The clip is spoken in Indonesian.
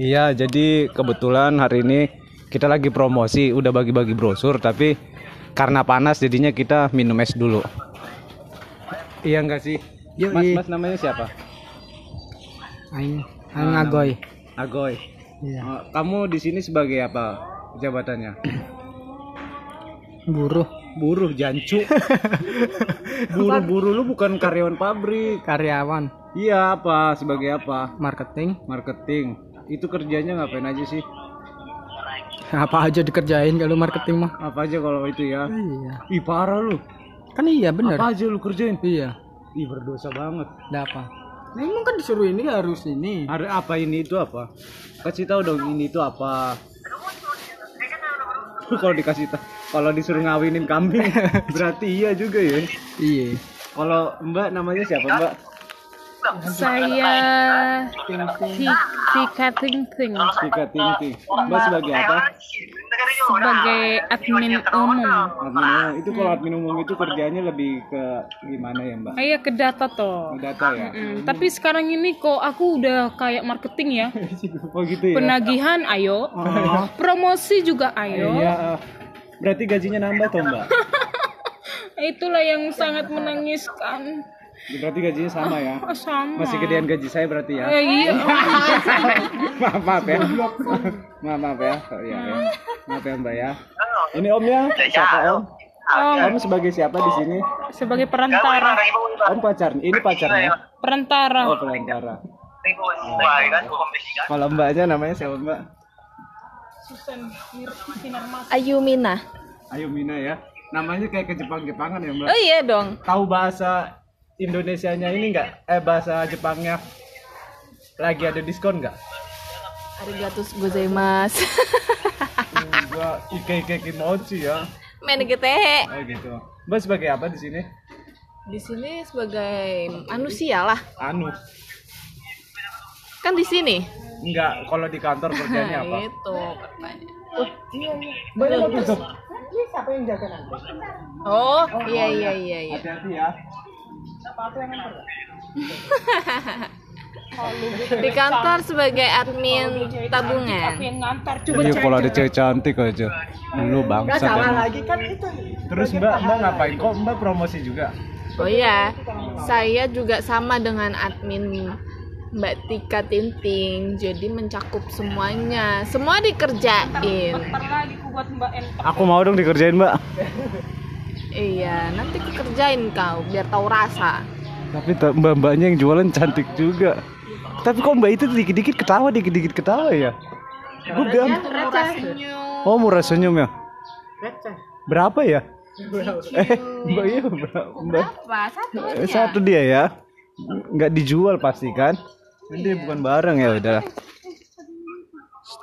Iya, jadi kebetulan hari ini kita lagi promosi, udah bagi-bagi brosur, tapi karena panas jadinya kita minum es dulu. Iya enggak sih? Mas, mas namanya siapa? Aing, Aing Agoy. Agoy. Iya. Oh, kamu di sini sebagai apa jabatannya? Buruh, Buruh jancu. Buru-buru lu bukan karyawan pabrik. karyawan, Iya apa? Sebagai apa? marketing. Marketing. Itu kerjanya ngapain aja sih? Apa aja dikerjain kalau marketing mah? Apa aja kalau itu ya? Iya. Ih parah lu. Kan iya bener. Apa aja lu kerjain? Iya. Ih berdosa banget. Ada apa? Nah, emang kan disuruh ini harus ini. Ada apa ini itu apa? Kasih tahu dong ini itu apa? kalau dikasih tahu, kalau disuruh ngawinin kambing, berarti iya juga ya. Iya. Kalau Mbak namanya siapa Mbak? Saya si Tika Ting Ting Tika Tingting. Mbak sebagai apa? sebagai admin umum. Admin umum. Itu kalau admin umum itu kerjanya lebih ke gimana ya Mbak? Kayak ke data toh. Data ya. Mm, tapi sekarang ini kok aku udah kayak marketing ya. Oh gitu ya. Penagihan ayo, promosi juga ayo. Iya. eh, Berarti gajinya nambah toh Mbak? Itulah yang sangat menangiskan. Berarti gajinya sama ya? Oh, sama. Masih gedean gaji saya berarti ya? Eh, iya. maaf maaf ya. Maaf maaf ya. Oh, iya, ya. maaf ya mbak ya. Ini omnya siapa om? Om. Om sebagai siapa di sini? Sebagai perantara, om pacar ini pacarnya? Perantara. oh pelantara kalau mbaknya namanya siapa mbak? Susan. Ayumina. Ayo Mina ya. Namanya kayak ke Jepang Jepangan ya mbak? Oh iya dong. tahu bahasa Indonesianya ini enggak eh bahasa Jepangnya lagi ada diskon nggak Arigatou gozaimasu. gua ike ike kimochi ya Menegetehe. oh gitu mbak sebagai apa di sini Di sini sebagai manusia lah. anu Kan di sini. enggak kalau di kantor kerjanya apa Itu katanya. Banyak tutup. Oh, iya iya iya iya. Hati-hati ya. Di kantor sebagai admin tabungan. Yang ngantar coba Iya cek. kalau ada cewek cantik aja. Lu bangsa kan. lagi kan itu. Terus Mbak, Mbak ngapain kok? Mbak promosi juga. Oh iya, saya juga sama dengan admin Mbak Tika Tinting. Jadi mencakup semuanya. Semua dikerjain. Ntar lagi ku buat Mbak En. Aku mau dong dikerjain, Mbak. Iya, nanti kerjain kau biar tahu rasa. Tapi ta- mbak-mbaknya yang jualan cantik juga. Tapi kok Mbak itu dikit-dikit ketawa, dikit-dikit ketawa ya? Gue bilang, Senyum. oh murah senyum ya? Receh. Berapa ya? Eh, Mbak iya berapa? Mbak. Apa? Satu Eh, aja. Satu dia ya. Nggak dijual pasti kan? Ini bukan barang ya udah.